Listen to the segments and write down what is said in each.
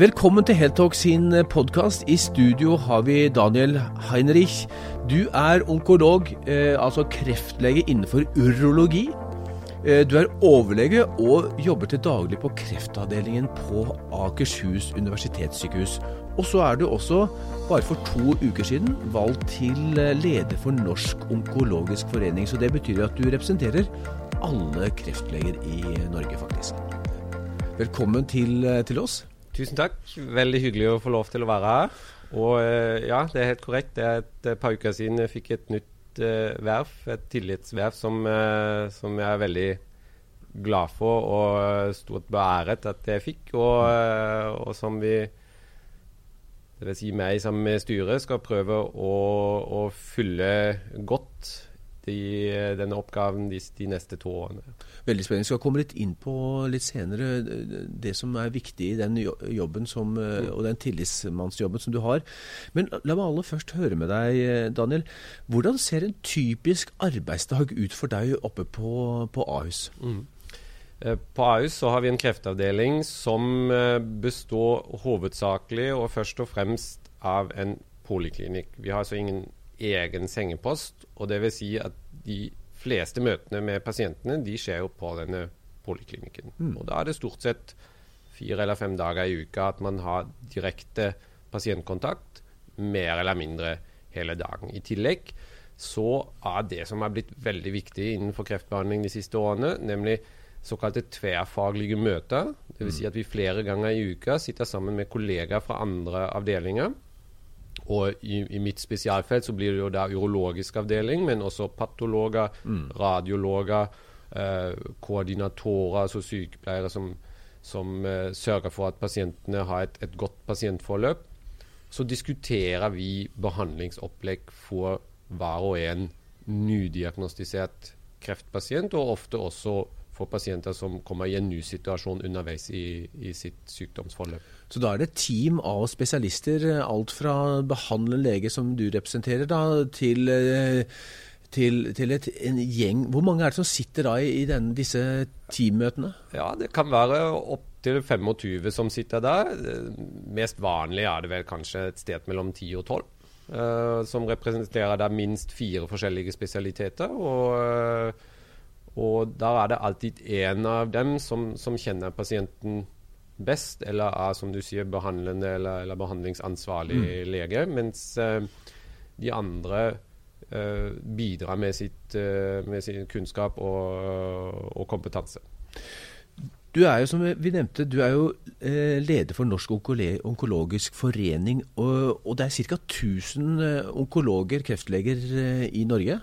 Velkommen til Heltalk sin podkast. I studio har vi Daniel Heinrich. Du er onkolog, eh, altså kreftlege innenfor urologi. Eh, du er overlege og jobber til daglig på kreftavdelingen på Akershus universitetssykehus. Og så er du også, bare for to uker siden, valgt til eh, leder for Norsk onkologisk forening. Så det betyr at du representerer alle kreftleger i Norge, faktisk. Velkommen til, til oss. Tusen takk. Veldig hyggelig å få lov til å være her. Og eh, ja, det er helt korrekt. Det er et par uker siden jeg fikk et nytt uh, verv. Et tillitsverv som, uh, som, jeg er veldig glad for og stort beæret at jeg fikk. Og, uh, og som vi, vil si meg sammen med styret, skal prøve å, å fylle godt i eh, denne oppgaven de, de, neste to årene. Veldig spennende. Jeg skal komme litt inn på litt senere det som er viktig i den jobben som, eh, mm. og den tillitsmannsjobben som du har. Men la meg aller først høre med deg, eh, Daniel. Hvordan ser en typisk arbeidsdag ut for deg oppe på, på Ahus? Mm. På Ahus så har vi en kreftavdeling som består hovedsakelig og først og fremst av en poliklinikk. Vi har altså ingen egen sengepost. og det vil si at de fleste møtene med pasientene de skjer jo på denne poliklinikken. Mm. Og Da er det stort sett fire eller fem dager i uka at man har direkte pasientkontakt mer eller mindre hele dagen. I tillegg så er det som er blitt veldig viktig innenfor kreftbehandling de siste årene, nemlig såkalte tverrfaglige møter. Dvs. Si mm. at vi flere ganger i uka sitter sammen med kollegaer fra andre avdelinger og i, i, mitt spesialfelt så blir det jo da urologisk avdeling, men også patologer, mm. radiologer, eh, koordinatorer, altså sykepleiere som, som eh, sørger for at pasientene har et, et, godt pasientforløp. Så diskuterer vi behandlingsopplegg for hver og en nydiagnostisert kreftpasient, og ofte også for pasienter som kommer i en ny situasjon underveis i, i sitt sykdomsforløp. Så da er det et team av spesialister, alt fra behandlende lege, som du representerer, da, til, til, til et, en gjeng. Hvor mange er det som sitter da i, i den, disse teammøtene? Ja, Det kan være opptil 25 som sitter der. Mest vanlig er det vel kanskje et sted mellom 10 og 12. Uh, som representerer da minst fire forskjellige spesialiteter. og uh, og der er det alltid én av dem som, som, kjenner pasienten best, eller er, som du sier, behandlende eller, eller behandlingsansvarlig mm. lege. Mens uh, de andre uh, bidrar med, sitt, uh, med, sin kunnskap og, og, kompetanse. Du er jo, som vi nevnte, du er jo leder for Norsk onkologisk forening. Og, og det er ca. 1000 onkologer, kreftleger, i Norge?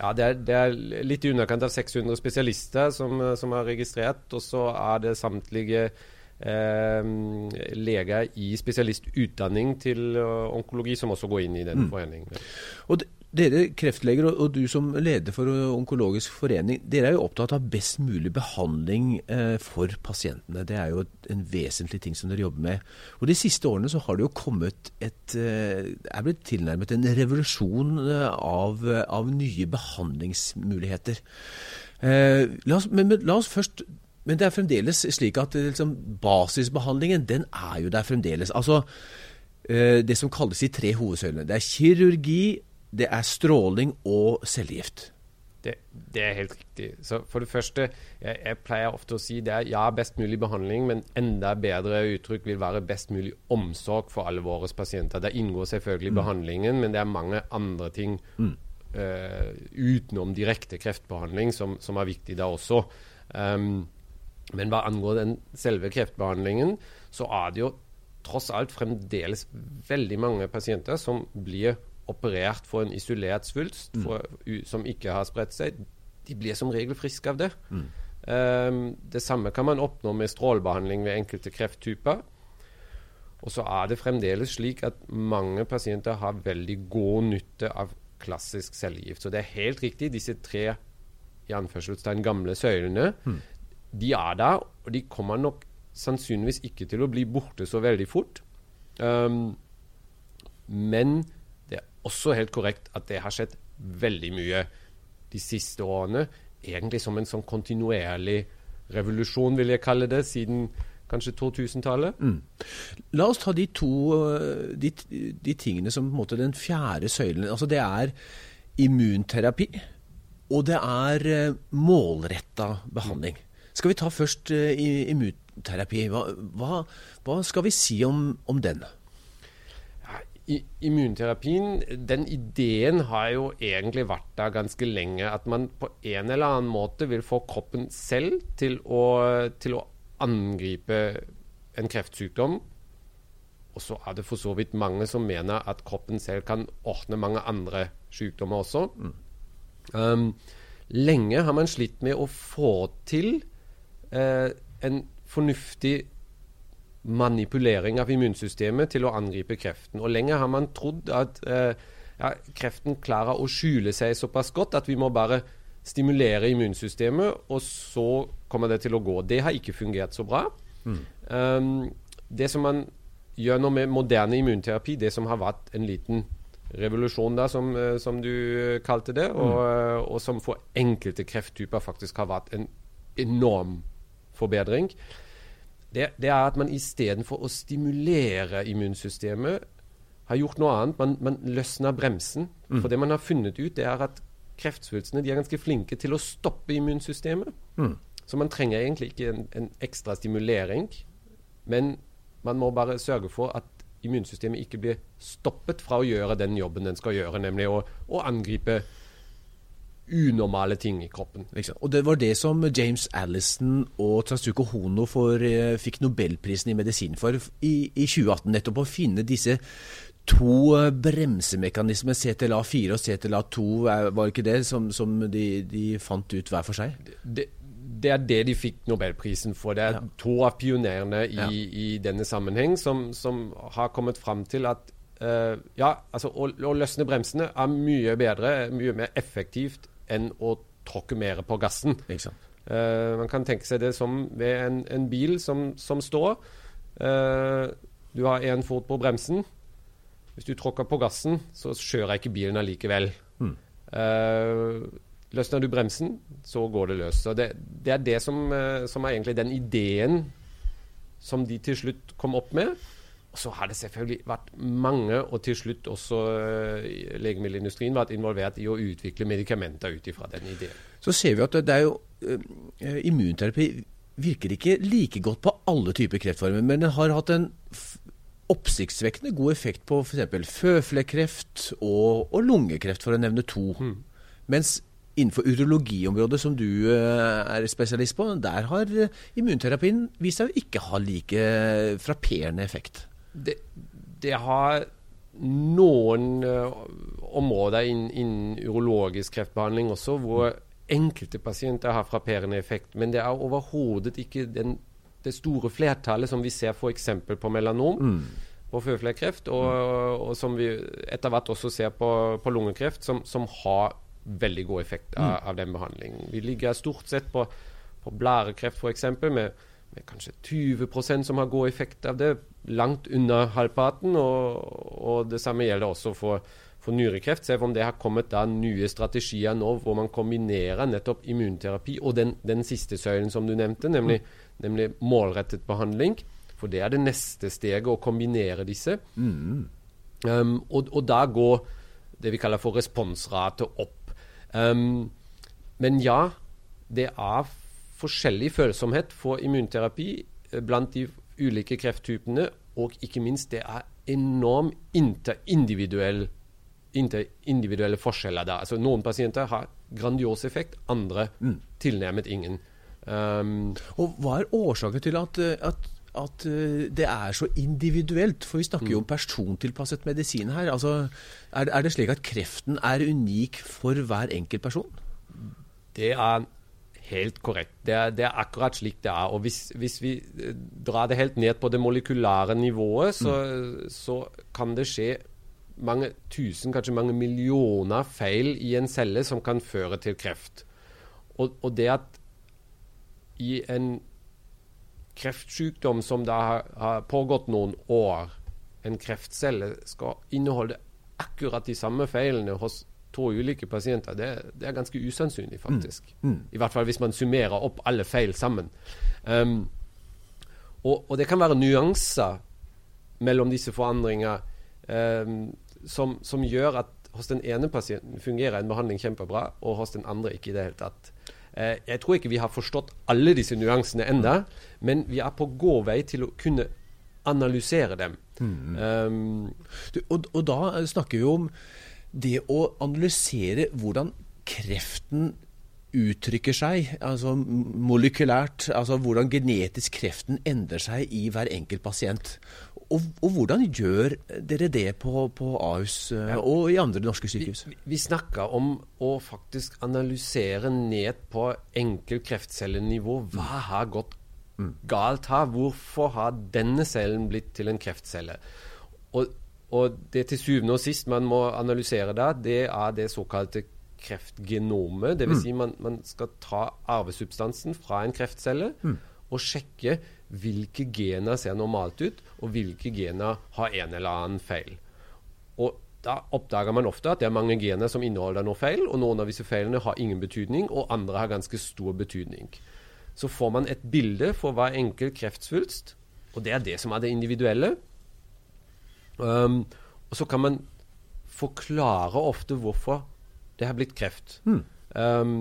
Ja, det er, det er, litt i underkant av 600 spesialister som, som er registrert. Og så er det samtlige eh, leger i spesialistutdanning til onkologi som også går inn i den mm. foreningen. Og det, dere kreftleger og, du som leder for Onkologisk forening, dere er jo opptatt av best mulig behandling eh, for pasientene. Det er jo en vesentlig ting som dere jobber med. Og De siste årene så har det jo kommet et eh, er blitt tilnærmet en revolusjon eh, av, av nye behandlingsmuligheter. Eh, la, oss, men, men, la oss først men det er fremdeles slik at liksom, basisbehandlingen den er jo der fremdeles. Altså, eh, Det som kalles de tre hovedsøylene. Det er kirurgi, det er stråling og cellegift. Det, det, er helt riktig. Så for det første, jeg, jeg, pleier ofte å si det er ja, best mulig behandling, men enda bedre uttrykk vil være best mulig omsorg for alle våre pasienter. Det inngår selvfølgelig mm. behandlingen, men det er mange andre ting mm. uh, utenom direkte kreftbehandling som, som, er viktig da også. Um, men hva angår den selve kreftbehandlingen, så er det jo tross alt fremdeles veldig mange pasienter som blir operert for en isolert svulst mm. for, u, som ikke har spredt seg, de blir som regel friske av det. Mm. Um, det samme kan man oppnå med strålebehandling ved enkelte krefttyper. Og så er det fremdeles slik at mange pasienter har veldig god nytte av klassisk cellegift. Så det er helt riktig, disse tre i anførselstegn gamle søylene, mm. de er der, og de kommer nok sannsynligvis ikke til å bli borte så veldig fort. Um, men også helt korrekt at det har skjedd veldig mye de siste årene. Egentlig som en sånn kontinuerlig revolusjon, vil jeg kalle det, siden kanskje 2000-tallet. Mm. La oss ta de to de, de, tingene som på en måte den fjerde søylen. Altså det er immunterapi, og det er målretta behandling. Skal vi ta først immunterapi? Hva, hva, hva skal vi si om, om den? Immunterapien, den ideen har jo egentlig vært der ganske lenge. At man på en eller annen måte vil få kroppen selv til å, til å angripe en kreftsykdom. Og så er det for så vidt mange som mener at kroppen selv kan ordne mange andre sykdommer også. Mm. Um, lenge har man slitt med å få til uh, en fornuftig manipulering av immunsystemet til å angripe kreften. Og Lenge har man trodd at eh, ja, kreften klarer å skjule seg såpass godt at vi må bare stimulere immunsystemet, og så kommer det til å gå. Det har ikke fungert så bra. Mm. Um, det som man gjør nå med moderne immunterapi, det som har vært en liten revolusjon da, som, eh, som du kalte det, mm. og, eh, og, som for enkelte krefttyper faktisk har vært en enorm forbedring, det, det er at man istedenfor å stimulere immunsystemet, har gjort noe annet. Man, man løsner bremsen. Mm. For det man har funnet ut, det er at kreftsvulstene er ganske flinke til å stoppe immunsystemet. Mm. Så man trenger egentlig ikke en, en, ekstra stimulering. Men man må bare sørge for at immunsystemet ikke blir stoppet fra å gjøre den jobben den skal gjøre, nemlig å, å angripe unormale ting i kroppen. Liksom. Og Det var det som James Allison og Tatsuko Hono for, eh, fikk nobelprisen i medisin for i, i 2018. Nettopp å finne disse to eh, bremsemekanismer, CTLA4 og CTLA2, var ikke det som, som de, de, fant ut hver for seg? Det, det, er det de fikk nobelprisen for. Det er ja. to av pionerene i, ja. i, denne sammenheng som, som, har kommet fram til at uh, ja, altså å, å løsne bremsene er mye bedre, mye mer effektivt enn å tråkke mer på gassen. Uh, man kan tenke seg det som ved en, en bil som, som står. Uh, du har én fot på bremsen. Hvis du tråkker på gassen, så kjører ikke bilen allikevel. Mm. Uh, løsner du bremsen, så går det løs. Det, det er det som, som, er egentlig den ideen som de til slutt kom opp med. Så har det selvfølgelig vært mange, og til slutt også uh, legemiddelindustrien, vært involvert i å utvikle medikamenter ut ifra den ideen. Så ser vi at det er jo uh, Immunterapi virker ikke like godt på alle typer kreftformer, men den har hatt en oppsiktsvekkende god effekt på f.eks. føflekkreft og, og, lungekreft, for å nevne to. Mm. Mens innenfor urologiområdet, som du er spesialist på, der har immunterapien vist seg å ikke ha like frapperende effekt det, det har noen uh, områder innen, innen urologisk kreftbehandling også hvor enkelte pasienter har frapperende effekt. Men det er overhodet ikke den, det store flertallet som vi ser f.eks. på melanom. Mm. På føflekkreft, og, og, som vi etter hvert også ser på, på lungekreft, som, som, har veldig god effekt av, mm. av, den behandlingen. Vi ligger stort sett på, på blærekreft f.eks. med med kanskje 20% som har god effekt av det, langt under halvparten. Og, og det samme gjelder også for, for nyrekreft. Se om det har kommet da nye strategier nå hvor man kombinerer nettopp immunterapi og den, den siste søylen som du nevnte, nemlig, mm. nemlig, målrettet behandling. For det er det neste steget, å kombinere disse. Mm. Um, og, og, da går det vi kaller for responsrate opp. Um, men ja, det er forskjellig følsomhet for immunterapi eh, blant de ulike krefttypene, og ikke minst det er enorm interindividuell interindividuelle forskjeller der. Altså Noen pasienter har grandios effekt, andre mm. tilnærmet ingen. Um, og Hva er årsaken til at, at, at, eh, det er så individuelt? For vi snakker mm. jo om persontilpasset medisin her. Altså, er, er, det slik at kreften er unik for hver enkelt person? Det er Helt korrekt. Det er, det er, akkurat slik det er. Og hvis, hvis, vi eh, drar det helt ned på det molekylære nivået, så, mm. så, kan det skje mange tusen, kanskje mange millioner feil i en celle som kan føre til kreft. Og, og det at i en kreftsykdom som da har, har pågått noen år, en kreftcelle skal inneholde akkurat de samme feilene hos to ulike pasienter, det, det er ganske usannsynlig, faktisk. Mm. Mm. I hvert fall hvis man summerer opp alle feil sammen. Um, Og, og, det kan være nyanser mellom disse forandringene um, som, som, gjør at hos den ene pasienten fungerer en behandling kjempebra, og hos den andre ikke i det hele tatt. Uh, jeg tror ikke vi har forstått alle disse nyansene enda, men vi er på god vei til å kunne analysere dem. Mm. Um, du, og, og da snakker vi om det å analysere hvordan kreften uttrykker seg, altså molekylært, altså hvordan genetisk kreften endrer seg i hver enkelt pasient. Og, og hvordan gjør dere det på, på Ahus eh, ja. og i andre norske sykehus? Vi, vi snakker om å faktisk analysere ned på enkel kreftcellenivå. Hva har gått mm. galt her? Hvorfor har denne cellen blitt til en kreftcelle? Og, og det til syvende og sist man må analysere da, det er det såkalte kreftgenomet. Dvs. Mm. Si man, man skal ta arvesubstansen fra en kreftcelle mm. og sjekke hvilke gener ser normalt ut, og hvilke gener har en eller annen feil. Og da oppdager man ofte at det er mange gener som inneholder noe feil, og noen av disse feilene har ingen betydning, og andre har ganske stor betydning. Så får man et bilde for hver enkelt kreftsvulst, og det er det som er det individuelle. Um, og så kan man forklare ofte hvorfor det har blitt kreft. Mm. Um,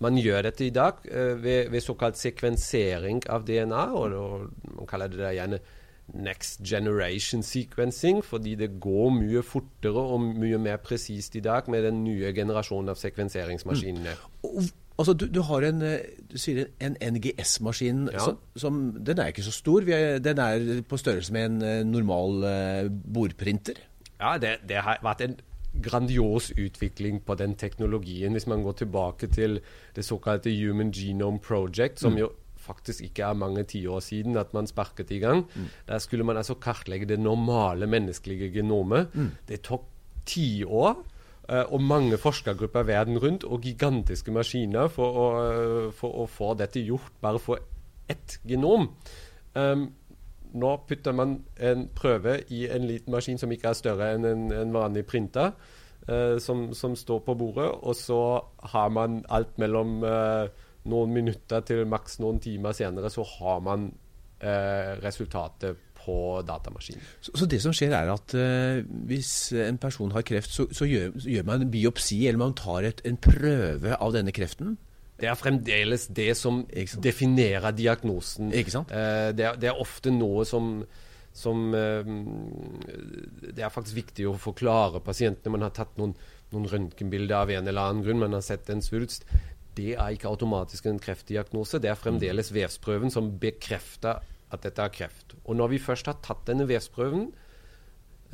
man gjør dette i dag uh, ved, ved, såkalt sekvensering av DNA, og, og man kaller det gjerne next generation sequencing, fordi det går mye fortere og mye mer presist i dag med den nye generasjonen av sekvenseringsmaskinene. Mm. Altså, du, du, har en, eh, du sier en NGS-maskin. Ja. Som, den er ikke så stor. Er, den er på størrelse med en eh, normal uh, bordprinter. Ja, det, det, har vært en grandios utvikling på den teknologien. Hvis man går tilbake til det såkalte Human Genome Project, som mm. jo faktisk ikke er mange tiår siden at man sparket i gang. Mm. Der skulle man altså kartlegge det normale menneskelige genomet. Mm. Det tok tiår. Eh, og mange forskergrupper verden rundt og gigantiske maskiner for å, uh, for å få dette gjort bare for ett genom. Um, nå putter man en prøve i en liten maskin som ikke er større enn en, en vanlig printer, uh, som, som, står på bordet, og så har man alt mellom uh, noen minutter til maks noen timer senere, så har man uh, resultatet på datamaskinen. Så, så, det som skjer er at hvis en person har kreft, så, så, gjør, gjør, man en biopsi, eller man tar et, en prøve av denne kreften? Det er fremdeles det som definerer diagnosen. Ikke sant? Uh, det, er, det, er, ofte noe som, som uh, Det er faktisk viktig å forklare pasientene. Man har tatt noen, noen røntgenbilder av en eller annen grunn, man har sett en svulst. Det er ikke automatisk en kreftdiagnose. Det er fremdeles mm. vevsprøven som bekrefter at dette er kreft. Og når vi først har tatt denne vevsprøven,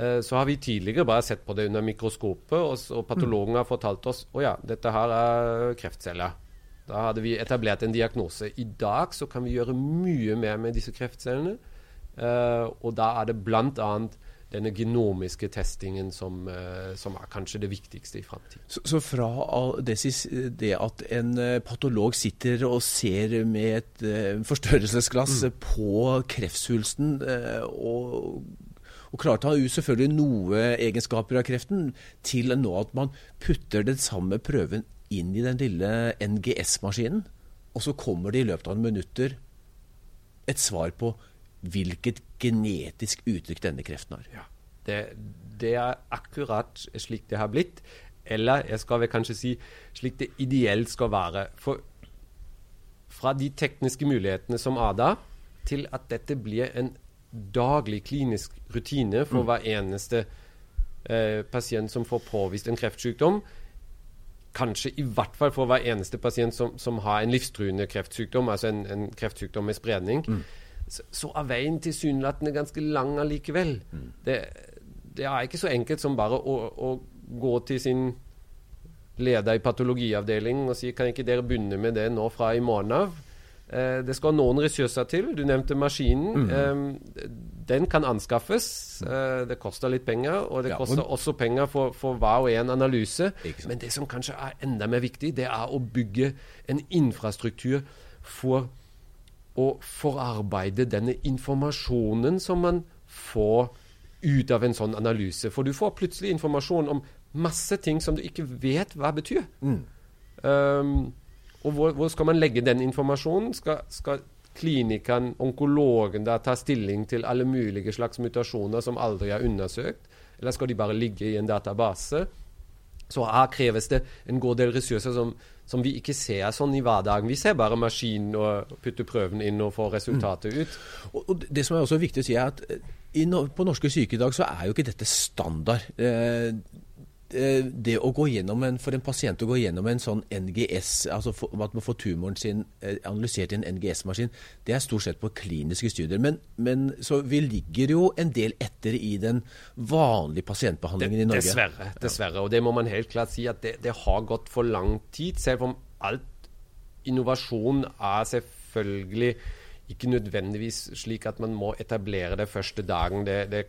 uh, så har vi tidligere bare sett på det under mikroskopet, og, og patologen har fortalt oss å ja, dette her er kreftceller. Da hadde vi etablert en diagnose. I dag så kan vi gjøre mye mer med disse kreftcellene. Uh, og da er det bl.a. denne genomiske testingen som, uh, som, er kanskje det viktigste i framtiden. Så, så, fra det, at en eh, patolog sitter og ser med et uh, forstørrelsesglass mm. på kreftsvulsten og og klarer å ta ut selvfølgelig noe egenskaper av kreften, til nå at man putter den samme prøven inn i den lille NGS-maskinen, og så kommer det i løpet av noen minutter et svar på hvilket genetisk uttrykk denne kreften har. Ja. Det, det, er akkurat slik det har blitt. Eller jeg skal vel kanskje si slik det ideelt skal være. For fra de tekniske mulighetene som ADA, til at dette blir en daglig klinisk rutine for mm. hver eneste eh, pasient som får påvist en kreftsykdom, kanskje i hvert fall for hver eneste pasient som, som har en livstruende kreftsykdom, altså en, en kreftsykdom med spredning, mm. Så, er veien tilsynelatende ganske lang allikevel. Mm. Det, det, er ikke så enkelt som bare å, å gå til sin leder i patologiavdelingen og si kan ikke dere begynne med det nå fra i morgen av? Eh, det skal noen ressurser til. Du nevnte maskinen. Mm. Eh, den kan anskaffes. Eh, det koster litt penger, og det ja, koster også penger for, for hver og en analyse. Men det som kanskje er enda mer viktig, det er å bygge en infrastruktur for å forarbeide denne informasjonen som man får ut av en sånn analyse. For du får plutselig informasjon om masse ting som du ikke vet hva betyr. Mm. Um, og hvor, hvor, skal man legge den informasjonen? Skal, skal klinikeren, onkologen, da ta stilling til alle mulige slags mutasjoner som aldri er undersøkt? Eller skal de bare ligge i en database? Så her kreves det en god del ressurser som, som vi ikke ser sånn i hverdagen. Vi ser bare maskinen og putter prøven inn og får resultatet ut. Og, og Det som er også viktig å si, er at i, på norske syke i dag så er jo ikke dette standard. Eh, Eh, det å gå gjennom en, For en pasient å gå gjennom en sånn NGS, altså for, at man får tumoren sin eh, analysert i en NGS-maskin, det er stort sett på kliniske studier. Men, men, så vi ligger jo en del etter i den vanlige pasientbehandlingen det, i Norge. Dessverre. dessverre, Og det må man helt klart si at det, det har gått for lang tid. Selv om alt innovasjon er selvfølgelig ikke nødvendigvis slik at man må etablere det første dagen det, det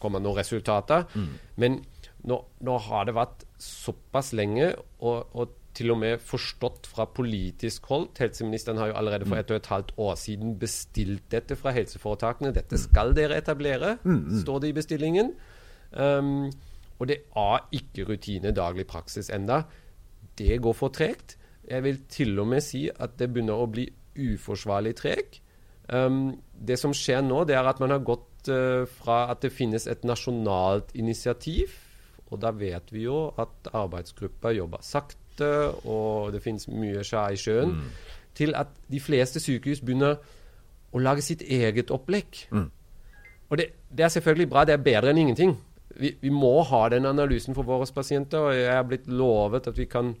kommer noen resultater. Mm. Men nå, nå, har det vært såpass lenge, og, og, til og med forstått fra politisk hold. Helseministeren har jo allerede for mm. et og et halvt år siden bestilt dette fra helseforetakene. Dette skal dere etablere, mm, mm. står det i bestillingen. Um, og det er ikke rutine daglig praksis enda. Det går for tregt. Jeg vil til og med si at det begynner å bli uforsvarlig treg. Um, det som skjer nå, det er at man har gått uh, fra at det finnes et nasjonalt initiativ og da vet vi jo at arbeidsgruppa jobber sakte, og det finnes mye skjær i sjøen, mm. til at de fleste sykehus begynner å lage sitt eget opplegg. Mm. Og det, det, er selvfølgelig bra, det er bedre enn ingenting. Vi, vi må ha den analysen for våre pasienter, og jeg er blitt lovet at vi kan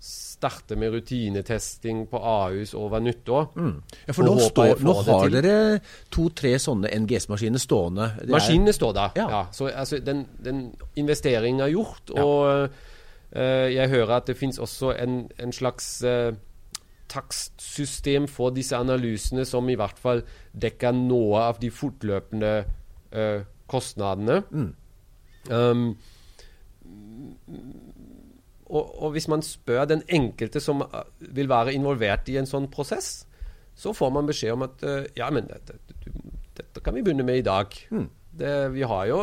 starte med rutinetesting på Ahus over nyttår. Mm. Ja, for nå, stå, nå har dere to-tre sånne NGS-maskiner stående. Det Maskinene står der, ja. ja. Så altså, den, den, investeringen er gjort. Ja. Og uh, jeg hører at det finnes også en, en slags uh, takstsystem for disse analysene som i hvert fall dekker noe av de fortløpende uh, kostnadene. Mm. Um, og, og, hvis man spør den enkelte som uh, vil være involvert i en sånn prosess, så får man beskjed om at uh, ja, men dette, dette, kan vi begynne med i dag. Mm. Det, vi har jo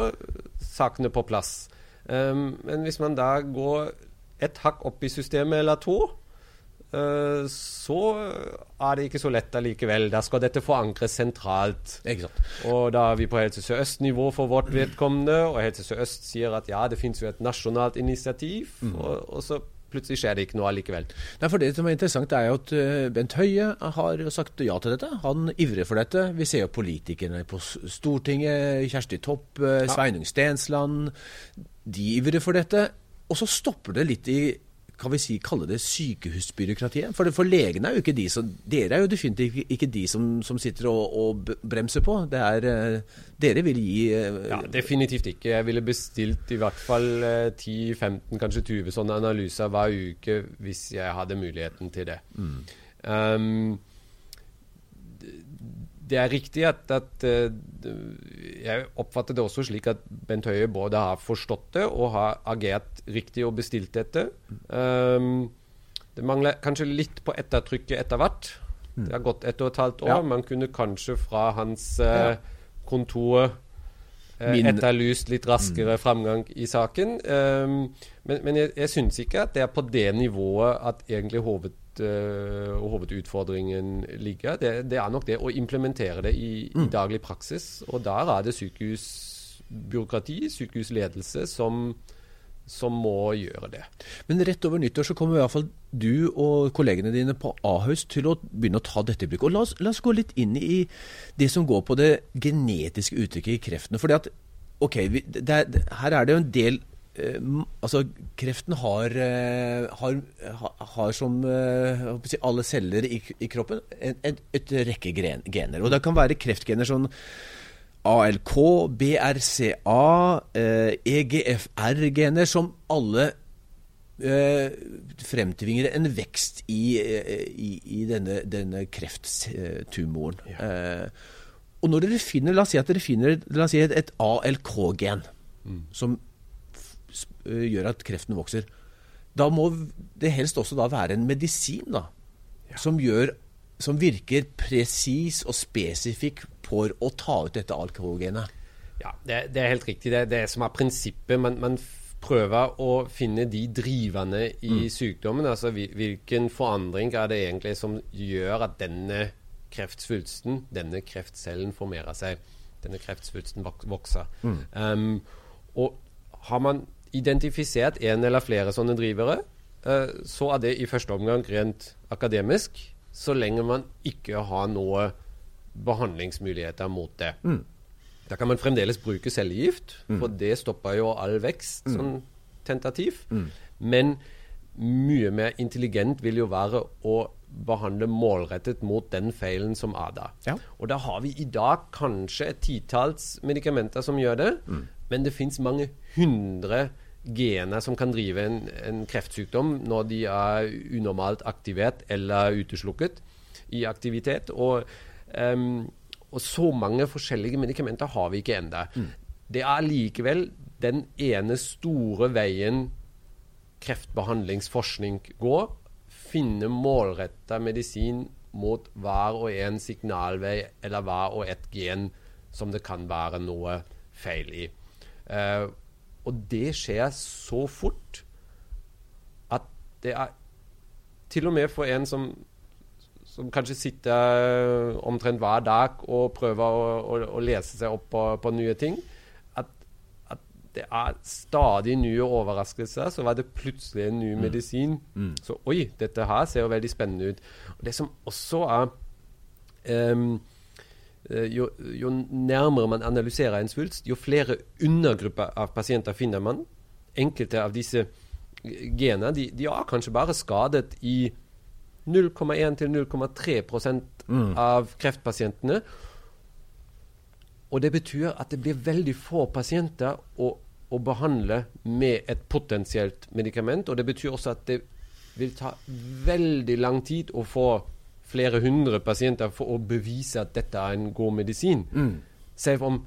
sakene på plass. Um, men hvis man da går et hakk opp i systemet eller to, Eh, så er det ikke så lett allikevel. Da skal dette forankres sentralt. Og da er vi på Helse Sør-Øst-nivå for vårt vedkommende, og Helse Sør-Øst sier at ja, det finnes jo et nasjonalt initiativ, mm. og, og, så plutselig skjer det ikke noe allikevel. Nei, for Det som er interessant, er jo at uh, Bent Høie har sagt ja til dette. Han ivrer for dette. Vi ser jo politikerne på Stortinget, Kjersti Topp, ja. Sveinung Stensland. De ivrer for dette. Og så stopper det litt i kan vi si, kalle det sykehusbyråkratiet? For, for legene er jo ikke de som Dere er jo definitivt ikke de som, som sitter og, og, bremser på. Det er, eh, dere vil gi uh, Ja, definitivt ikke. Jeg ville bestilt i hvert fall uh, 10-15, kanskje 20 sånne analyser hver uke hvis jeg hadde muligheten til det. Mm. Um, det er riktig at, at, eh, Jeg oppfatter det også slik at Bent Høie både har forstått det og har agert riktig og bestilt dette. Um, det mangler kanskje litt på ettertrykket etter hvert. Det har gått ett og et halvt år. Ja. Man kunne kanskje fra hans uh, kontor uh, etterlyst litt raskere mm. framgang i saken. Um, men, men, jeg, jeg syns ikke at det er på det nivået at egentlig hoved uh, hovedutfordringen ligger. Det, det, er nok det å implementere det i, mm. i, daglig praksis. Og der er det sykehusbyråkrati, sykehusledelse, som, som må gjøre det. Men rett over nyttår så kommer i hvert fall du og kollegene dine på Ahus til å begynne å ta dette i bruk. Og la oss, la oss, gå litt inn i det som går på det genetiske uttrykket i kreftene. Fordi at, ok, er, Her er det jo en del Eh, altså, kreften har, eh, har, har som eh, si, alle celler i, i kroppen et, et, et, rekke gener. Og det kan være kreftgener som ALK, BRCA, EGFR-gener, som alle fremtvinger en vekst i, i, i denne, denne, krefttumoren. Ja. og når dere finner, La oss si at dere finner si et, et ALK-gen, mm. som Eh, gjør at kreften vokser. Da må det helst også da være en medisin da, ja. som, gjør, som virker presis og spesifikk for å ta ut dette alkoholgenet. Ja, det, det, er helt riktig. Det er det som er prinsippet. Man, man prøver å finne de drivende i mm. sykdommen. Altså hvilken forandring er det egentlig som gjør at denne kreftsvulsten, denne kreftcellen, formerer seg. Denne kreftsvulsten vokser. Mm. Um, og har man identifisert en eller flere sånne drivere, uh, så er det i første omgang rent akademisk, så lenge man ikke har noe behandlingsmuligheter mot det. Mm. Da kan man fremdeles bruke cellegift, mm. for det stopper jo all vekst, mm. sånn tentativ. Mm. Men mye mer intelligent vil jo være å behandle målrettet mot den feilen som er der. Ja. Og da har vi i dag kanskje et titalls medikamenter som gjør det, mm. Men det fins mange hundre gener som kan drive en, en, kreftsykdom når de er unormalt aktivert eller uteslukket i aktivitet. Og, um, og så mange forskjellige medikamenter har vi ikke ennå. Mm. Det er likevel den ene store veien kreftbehandlingsforskning går, finne målretta medisin mot hver og en signalvei eller hver og et gen som det kan være noe feil i. Uh, og det skjer så fort at det er til og med for en som, som kanskje sitter omtrent hver dag og prøver å, å, å lese seg opp på, på nye ting, det er stadig nye overraskelser. Så var det plutselig en ny mm. medisin. Mm. Så oi, dette her ser jo veldig spennende ut. Og Det som også er um, jo, jo, nærmere man analyserer en svulst, jo flere undergrupper av pasienter finner man. Enkelte av disse genene de, de er kanskje bare skadet i 0,1 0,3 mm. av kreftpasientene. Og det betyr at det blir veldig få pasienter, å, å behandle med et potensielt medikament. Og det betyr også at det vil ta veldig lang tid å få flere hundre pasienter for å bevise at dette er en god medisin. Mm. Selv om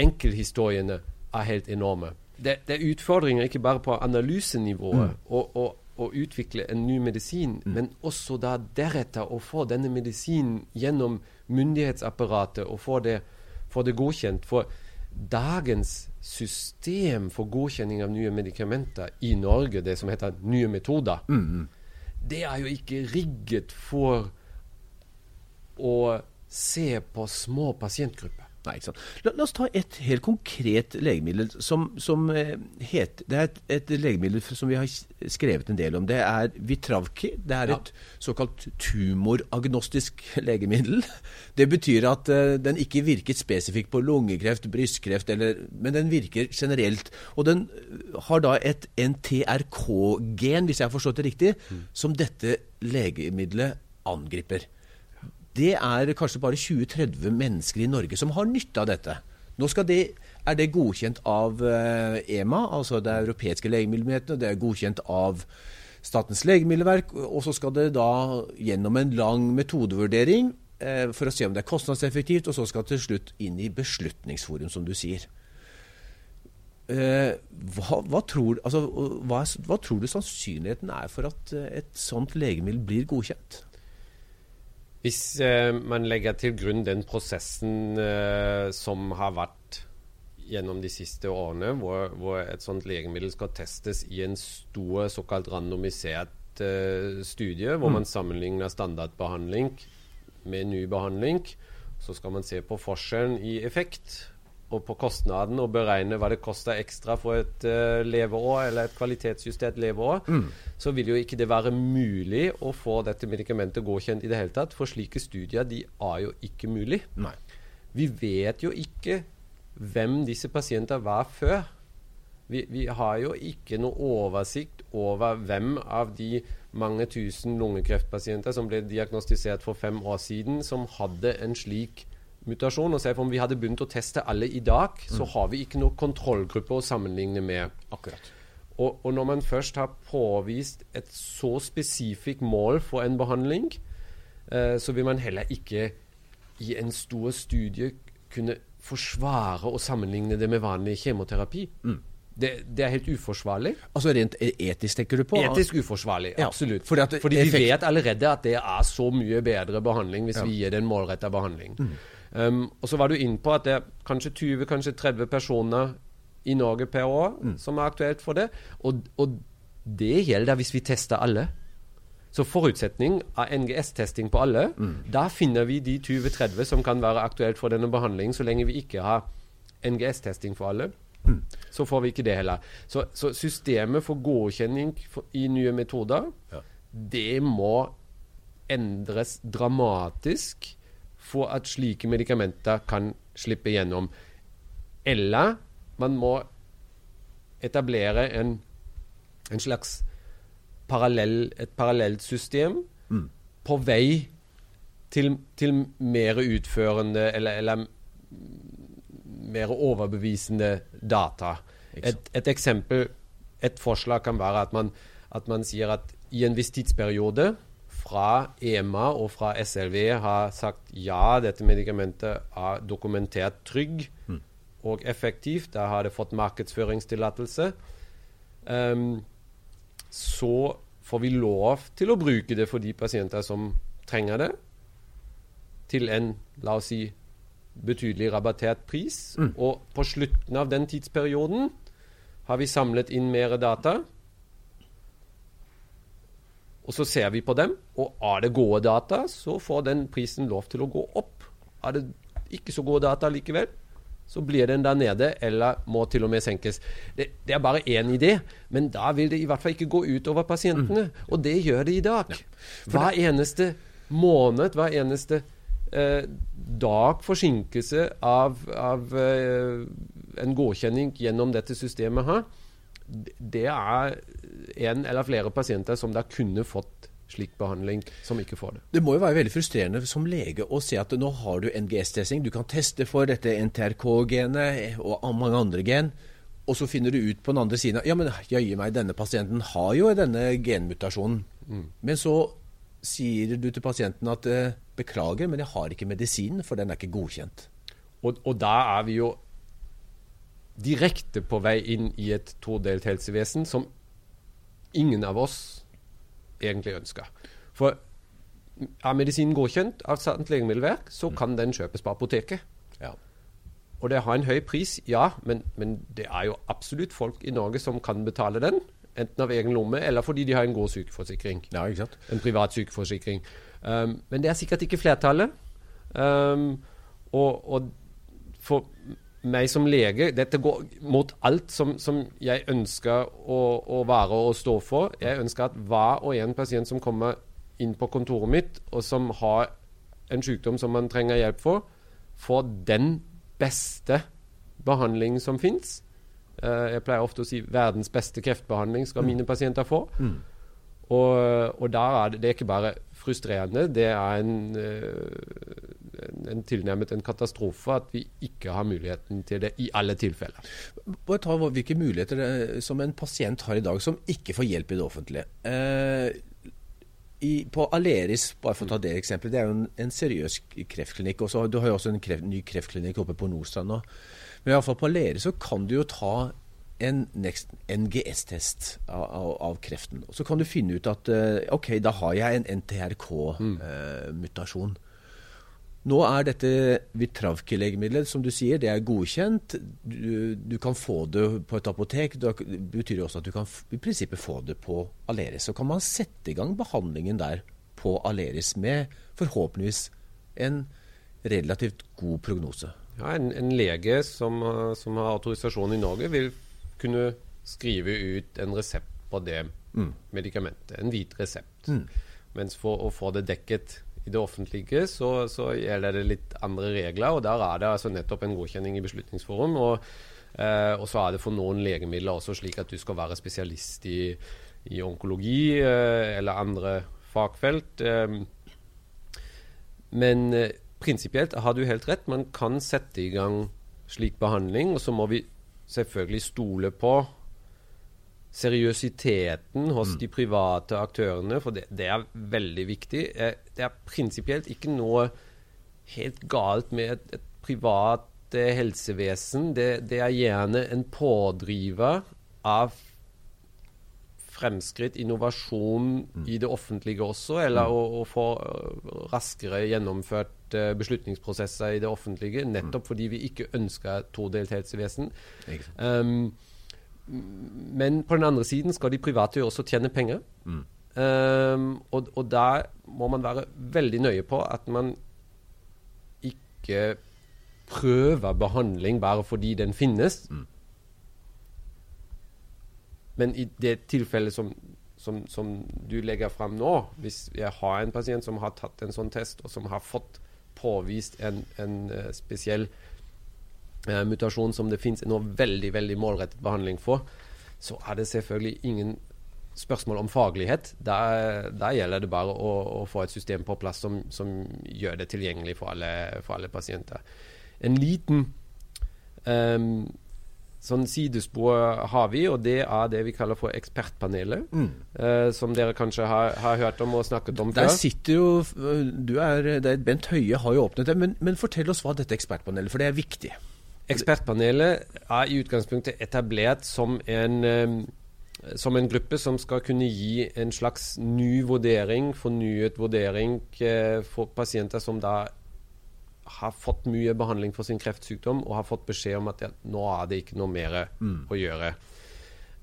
enkelthistoriene er helt enorme. Det, det, er utfordringer ikke bare på analysenivået mm. å, utvikle en ny medisin, mm. men også da deretter å få denne medisinen gjennom myndighetsapparatet og få det, få det godkjent. For dagens system for godkjenning av nye medikamenter i Norge, det som heter nye metoder, mm. det er jo ikke rigget for å se på små pasientgrupper. Nei, ikke sant. La, la, oss ta et helt konkret legemiddel som, som eh, het, Det er et, et, legemiddel som vi har skrevet en del om. Det er Vitravki. Det er ja. et såkalt tumoragnostisk legemiddel. Det betyr at uh, den ikke virker spesifikt på lungekreft, brystkreft, eller, men den virker generelt. Og den har da et NTRK-gen, hvis jeg har forstått det riktig, mm. som dette legemiddelet angriper det er kanskje bare 20-30 mennesker i Norge som har nytte av dette. Nå det, er det godkjent av EMA, eh, e altså det europeiske legemiddelmyndighetene. Det er godkjent av Statens legemiddelverk. Og så skal det da gjennom en lang metodevurdering eh, for å se om det er kostnadseffektivt, og så skal det til slutt inn i Beslutningsforum, som du sier. Eh, hva, hva, tror, altså, hva, hva tror du sannsynligheten er for at et sånt legemiddel blir godkjent? Hvis eh, man legger til grunn den prosessen eh, som har vært gjennom de siste årene, hvor, hvor, et sånt legemiddel skal testes i en stor såkalt randomisert eh, studie, hvor mm. man sammenligner standardbehandling med ny behandling, så skal man se på forskjellen i effekt og på kostnaden og beregne hva det koster ekstra for et uh, leveår eller et kvalitetsjustert leveår, mm. så vil jo ikke det være mulig å få dette medikamentet godkjent i det hele tatt. For slike studier de er jo ikke mulig. Nei. Vi vet jo ikke hvem disse pasientene var før. Vi, vi, har jo ikke noe oversikt over hvem av de mange tusen lungekreftpasienter som ble diagnostisert for fem år siden, som hadde en slik mutasjon. og se Om vi hadde begynt å teste alle i dag, så mm. har vi ikke noen kontrollgruppe å sammenligne med. Akkurat. Og, og, når man først har påvist et så spesifikt mål for en behandling, eh, så vil man heller ikke i en stor studie kunne forsvare å sammenligne det med vanlig kjemoterapi. Mm. Det, det, er helt uforsvarlig. Altså Rent e- etisk, tenker du på? Etisk uforsvarlig, ja. absolutt. Fordi, Fordi vi vet allerede at det er så mye bedre behandling hvis ja. vi gir det en målretta behandling. Mm. Um, og så var du inne på at det er kanskje 20, kanskje 30 personer i Norge per år mm. som er aktuelt for det. Og, og det gjelder hvis vi tester alle. Så forutsetning av NGS-testing på alle, da finner vi de 20-30 som kan være aktuelt for denne behandlingen, så lenge vi ikke har NGS-testing for alle. Så får vi ikke det heller. Så, så systemet for godkjenning for, i nye metoder, det må endres dramatisk for at slike medikamenter kan slippe gjennom. Eller man må etablere en, en slags parallell, et parallelt system på vei til, til mer utførende eller, eller mer overbevisende data. Et, et eksempel, et forslag kan være at man, at man sier at i en viss tidsperiode fra EMA og fra SLV har sagt ja, dette medikamentet er dokumentert trygg og effektivt. Da har det fått markedsføringstillatelse. Um, så får vi lov til å bruke det for de pasienter som trenger det, til en, la oss si, betydelig rabattert pris. Og på slutten av den tidsperioden har vi samlet inn mer data. Og så ser vi på dem, og er det gode data, så får den prisen lov til å gå opp. Er det ikke så gode data likevel, så blir den der nede, eller må til og med senkes. Det, det er bare én idé, men da vil det i hvert fall ikke gå ut over pasientene. Og det gjør det i dag. Hver eneste måned, hver eneste eh, dag forsinkelse av, av eh, en godkjenning gjennom dette systemet her, det er en eller flere pasienter som da kunne fått slik behandling, som ikke får det. Det må jo være veldig frustrerende som lege å se at nå har du NGS-testing. Du kan teste for dette NTRK-genet og mange andre gen. Og så finner du ut på den andre siden ja, men jøye meg, denne pasienten har jo denne genmutasjonen. Men så sier du til pasienten at eh, beklager, men jeg har ikke medisinen, for den er ikke godkjent. Og, og da er vi jo direkte på vei inn i et todelt helsevesen som ingen av oss egentlig ønsker. For er medisinen godkjent av Statens legemiddelverk, så kan den kjøpes på apoteket. Ja. Og det har en høy pris, ja, men, men det er jo absolutt folk i Norge som kan betale den. Enten av egen lomme, eller fordi de har en god sykeforsikring. ja, ikke sant? En privat sykeforsikring. Um, men det er sikkert ikke flertallet. Um, og, og for meg som lege Dette går mot alt som, som jeg ønsker å, å være og stå for. Jeg ønsker at hver og en pasient som kommer inn på kontoret mitt, og som har en sykdom som man trenger hjelp for, får den beste behandling som fins. Uh, jeg pleier ofte å si verdens beste kreftbehandling skal mine pasienter få. Og, og der er det, det er ikke bare frustrerende, det er en, eh, en, tilnærmet en katastrofe at vi ikke har muligheten til det i alle tilfeller. Bare ta hvilke muligheter det, som en pasient har i dag som ikke får hjelp i det offentlige. Eh, i, på Aleris, bare for å ta det eksempelet, det er jo en, en seriøs kreftklinikk. Også, du har jo også en kreft, ny kreftklinikk oppe på Nordstrand nå. Men i alle fall på Aleris så kan du jo ta en NGS-test av, av, av kreften. Og så kan du finne ut at eh, ok, da har jeg en NTRK-mutasjon. Nå er dette Vitravki-legemiddelet, som du sier, det er godkjent. Du, du kan få det på et apotek. Det betyr jo også at du kan i prinsippet få det på Aleris. Så kan man sette i gang behandlingen der på Aleris med forhåpentligvis en relativt god prognose. Ja, en, en lege som, som har autorisasjon i Norge, vil kunne skrive ut en resept på det medikamentet. En hvit resept. Mens for å få det dekket i det offentlige, så, så gjelder det litt andre regler. Og der er det altså nettopp en godkjenning i Beslutningsforum. Og, eh, og så er det for noen legemidler også slik at du skal være spesialist i, i onkologi eh, eller andre fagfelt. Eh, men eh, prinsipielt har du helt rett. Man kan sette i gang slik behandling, og så må vi selvfølgelig stole på seriøsiteten hos de private aktørene, for det, det er veldig viktig. Eh, Det er prinsipielt ikke noe helt galt med et, et privat eh, helsevesen. Det, det er gjerne en pådriver av fremskritt, innovasjon i det offentlige også, eller å, å få raskere gjennomført øh, beslutningsprosesser i det offentlige, nettopp fordi vi ikke ønsker et todelt helsevesen. Ikke sant? Um, men på den andre siden skal de private jo også tjene penger. Um, og, og der må man være veldig nøye på at man ikke prøver behandling bare fordi den finnes. Mm. Men i det tilfellet som, som, som, du legger fram nå, hvis jeg har en pasient som har tatt en sånn test, og som har fått påvist en, en uh, spesiell uh, mutasjon som det finnes nå veldig veldig målrettet behandling for, så er det selvfølgelig ingen spørsmål om faglighet. Der, der gjelder det bare å, å, få et system på plass som, som gjør det tilgjengelig for alle, for alle pasienter. En liten um, sånn sidespor har vi, og det er det vi kaller for Ekspertpanelet. Mm. Uh, som dere kanskje har, har, hørt om og snakket om Der før. Der sitter jo du er, Bent Høie har jo åpnet det, men, men, fortell oss hva dette ekspertpanelet for det er viktig. Ekspertpanelet er i utgangspunktet etablert som en, som en gruppe som skal kunne gi en slags ny vurdering, fornyet vurdering uh, for pasienter som da har fått mye behandling for sin kreftsykdom og har fått beskjed om at ja, nå er det ikke noe mer mm. å gjøre.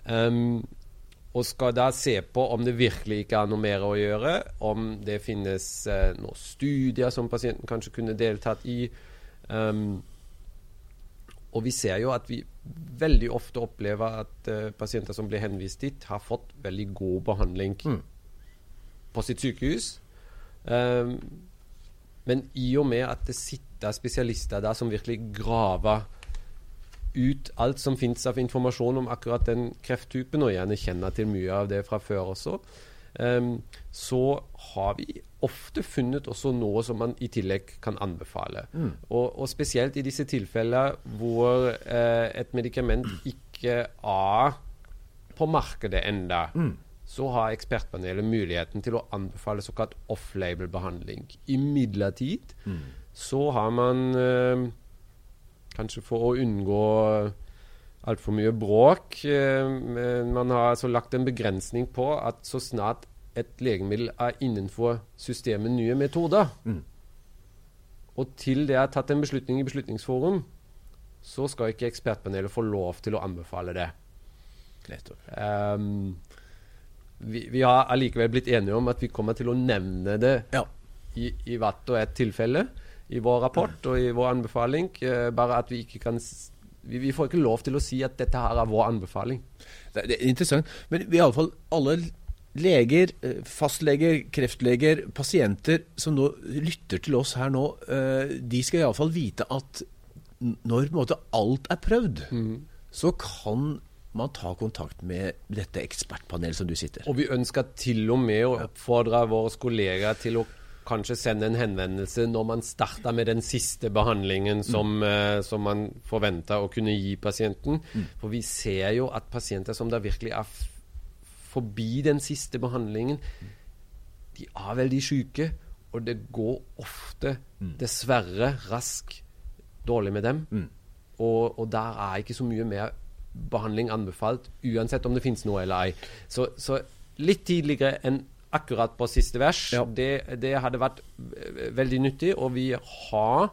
Um, og skal da se på om det virkelig ikke er noe mer å gjøre, om det finnes uh, noen studier som pasienten kanskje kunne deltatt i. Um, og vi ser jo at vi veldig ofte opplever at uh, pasienter som blir henvist dit, har fått veldig god behandling mm. på sitt sykehus. Um, men i og med at det sitter spesialister der som virkelig graver ut alt som finnes av informasjon om akkurat den krefttypen, og gjerne kjenner til mye av det fra før også, um, så har vi ofte funnet også noe som man i tillegg kan anbefale. Mm. Og, og, spesielt i disse tilfellene hvor eh, et medikament ikke er på markedet enda. Mm så har ekspertpanelet muligheten til å anbefale såkalt off-label-behandling. Imidlertid mm. så har man eh, kanskje for å unngå altfor mye bråk eh, Man har altså lagt en begrensning på at så snart et legemiddel er innenfor systemet nye metoder, mm. og til det er tatt en beslutning i Beslutningsforum, så skal ikke ekspertpanelet få lov til å anbefale det. Nettopp. Um, vi, vi, har allikevel blitt enige om at vi kommer til å nevne det ja. i, i hvert og ett tilfelle i vår rapport og i vår anbefaling. Uh, bare at vi ikke kan vi, vi, får ikke lov til å si at dette her er vår anbefaling. Det, er interessant. Men vi alle fall, alle leger, eh, fastleger, kreftleger, pasienter som nå lytter til oss her nå, uh, de skal iallfall vite at når måte, alt er prøvd, mm. så kan man ta kontakt med dette ekspertpanelet som du sitter. Og vi ønsker til og med å oppfordre våre kollegaer til å kanskje sende en henvendelse når man starter med den siste behandlingen som, mm. uh, som man forventer å kunne gi pasienten. Mm. For vi ser jo at pasienter som det virkelig er forbi den siste behandlingen, de er veldig syke, og det går ofte, mm. dessverre, raskt dårlig med dem. Mm. Og, og der er ikke så mye mer behandling anbefalt, uansett om det finnes noe eller ei. Så, så litt tidligere enn akkurat på siste vers, ja. det, det, hadde vært veldig nyttig. Og vi har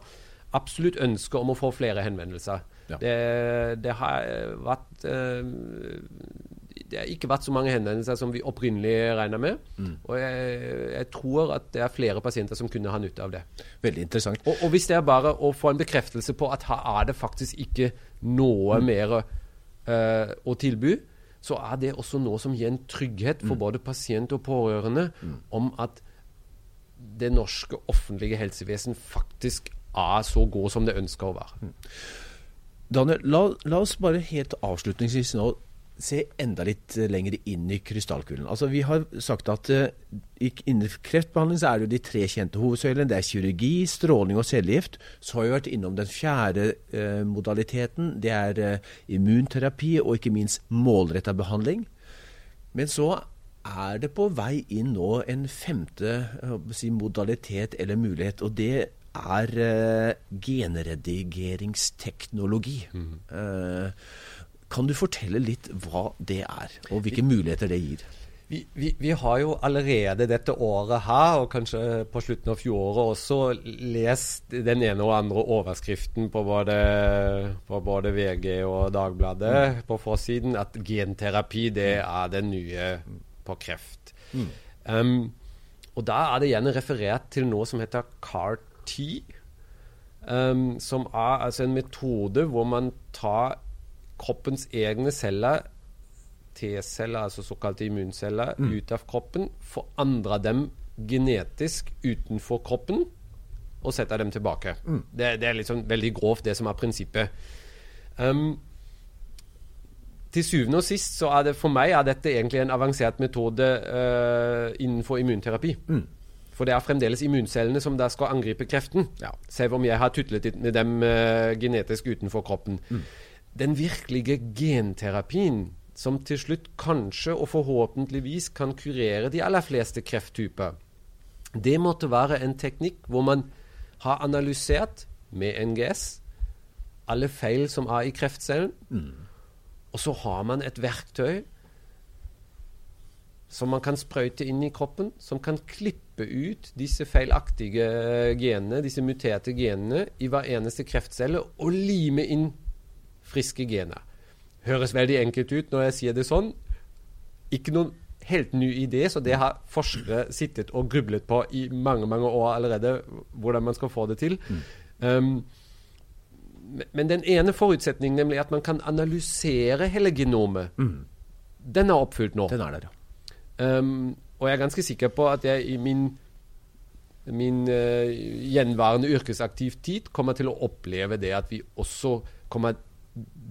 absolutt ønske om å få flere henvendelser. Ja. Det, det, har vært uh, Det har ikke vært så mange henvendelser som vi opprinnelig regna med. Mm. Og jeg, jeg, tror at det er flere pasienter som kunne ha nytte av det. Veldig interessant. Og, og hvis det er bare å få en bekreftelse på at her er det faktisk ikke noe mm. mer uh, å tilby, så er det også noe som gir en trygghet for mm. både pasient og pårørende mm. om at det norske offentlige helsevesen faktisk er så god som det ønsker å være. Mm. Daniel, la, la, oss bare helt avslutningsvis nå se enda litt eh, lenger inn i krystallkulen. Altså, vi har sagt at uh, innen kreftbehandling så er det jo de tre kjente hovedsøylene. Det er kirurgi, stråling og cellegift. Så har vi vært innom den fjerde uh, modaliteten. Det er uh, immunterapi og ikke minst målretta behandling. Men så er det på vei inn nå en femte si, modalitet eller mulighet. og det er genredigeringsteknologi. Mm. Kan du fortelle litt hva det er, og hvilke muligheter det gir? Vi, vi, vi, har jo allerede dette året her, og kanskje på slutten av fjoråret også, lest den ene og andre overskriften på både, på både VG og Dagbladet mm. på forsiden at genterapi det er det nye på kreft. Mm. Um, og da er det gjerne referert til noe som heter CAR-T. Um, som er altså en metode hvor man tar kroppens egne celler, T-celler, altså såkalte immunceller, mm. ut av kroppen, forandrer dem genetisk utenfor kroppen og setter dem tilbake. Mm. Det, det, er liksom veldig grovt, det som er prinsippet. Um, til syvende og sist så er det for meg er dette egentlig en avansert metode uh, innenfor immunterapi. Mm. For det er fremdeles immuncellene som da skal angripe kreften, ja. selv om jeg har tutlet med dem uh, genetisk utenfor kroppen. Mm. Den virkelige genterapien som til slutt kanskje og forhåpentligvis kan kurere de aller fleste krefttyper, det måtte være en teknikk hvor man har analysert med NGS alle feil som er i kreftcellen. Mm. Og så har man et verktøy som man kan sprøyte inn i kroppen, som kan klippe ut disse feilaktige genene, disse muterte genene, i hver eneste kreftcelle og lime inn friske gener. Høres veldig enkelt ut når jeg sier det sånn. Ikke noen helt ny idé, så det har forskere sittet og grublet på i mange mange år allerede, hvordan man skal få det til. Mm. Um, men den ene forutsetningen, nemlig at man kan analysere hele genomet, mm. den er oppfylt nå. Den er der, ja. Um, og jeg er ganske sikker på at jeg i min, min uh, gjenværende yrkesaktiv tid kommer til å oppleve det at vi også kommer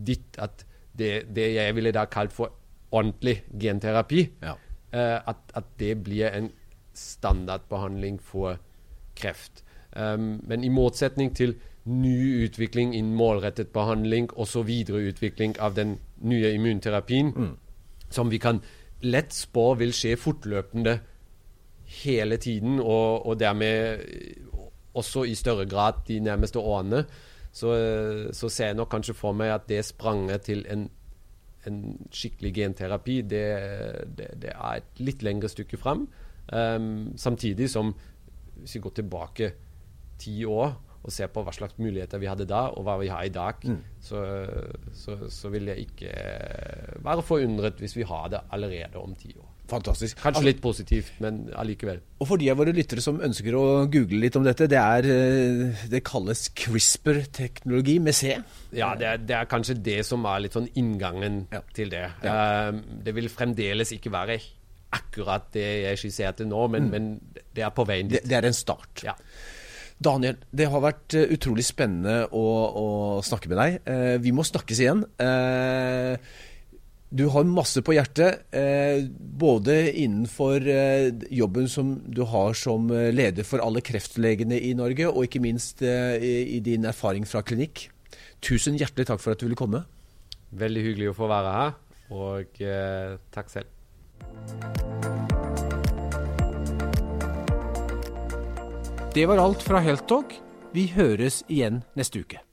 dit at det, det jeg ville da kalt for ordentlig genterapi, ja. uh, at, at, det blir en standardbehandling for kreft. Um, men i motsetning til ny utvikling innen målrettet behandling og så videreutvikling av den nye immunterapien, mm. som vi kan lett spå vil skje fortløpende hele tiden, og, og, dermed også i større grad de nærmeste årene, så, så, ser jeg nok kanskje for meg at det spranget til en, en skikkelig genterapi, det, det, det, er et litt lengre stykke fram. Um, samtidig som, hvis vi går tilbake ti år, og ser på hva slags muligheter vi hadde da, og hva vi har i dag, mm. så, så, så, vil jeg ikke eh, være forundret hvis vi har det allerede om ti år. Fantastisk. Kanskje litt positivt, men allikevel. Og for de av våre lyttere som ønsker å google litt om dette, det, er, eh, det kalles CRISPR-teknologi med C? Ja, det er, det er, kanskje det som er litt sånn inngangen ja. til det. Ja. Uh, det vil fremdeles ikke være akkurat det jeg skisserte nå, men, mm. men det er på veien dit. Det, det er en start. Ja. Daniel, det har vært eh, utrolig spennende å, å snakke med deg. Eh, vi må snakkes igjen. Du har masse på hjertet, eh, både innenfor eh, jobben som du har som eh, leder for alle kreftlegene i Norge, og ikke minst i, i, din erfaring fra klinikk. Tusen hjertelig takk for at du ville komme. Veldig hyggelig å få være her, og takk selv. Det var alt fra Heltog. Vi høres igjen neste uke.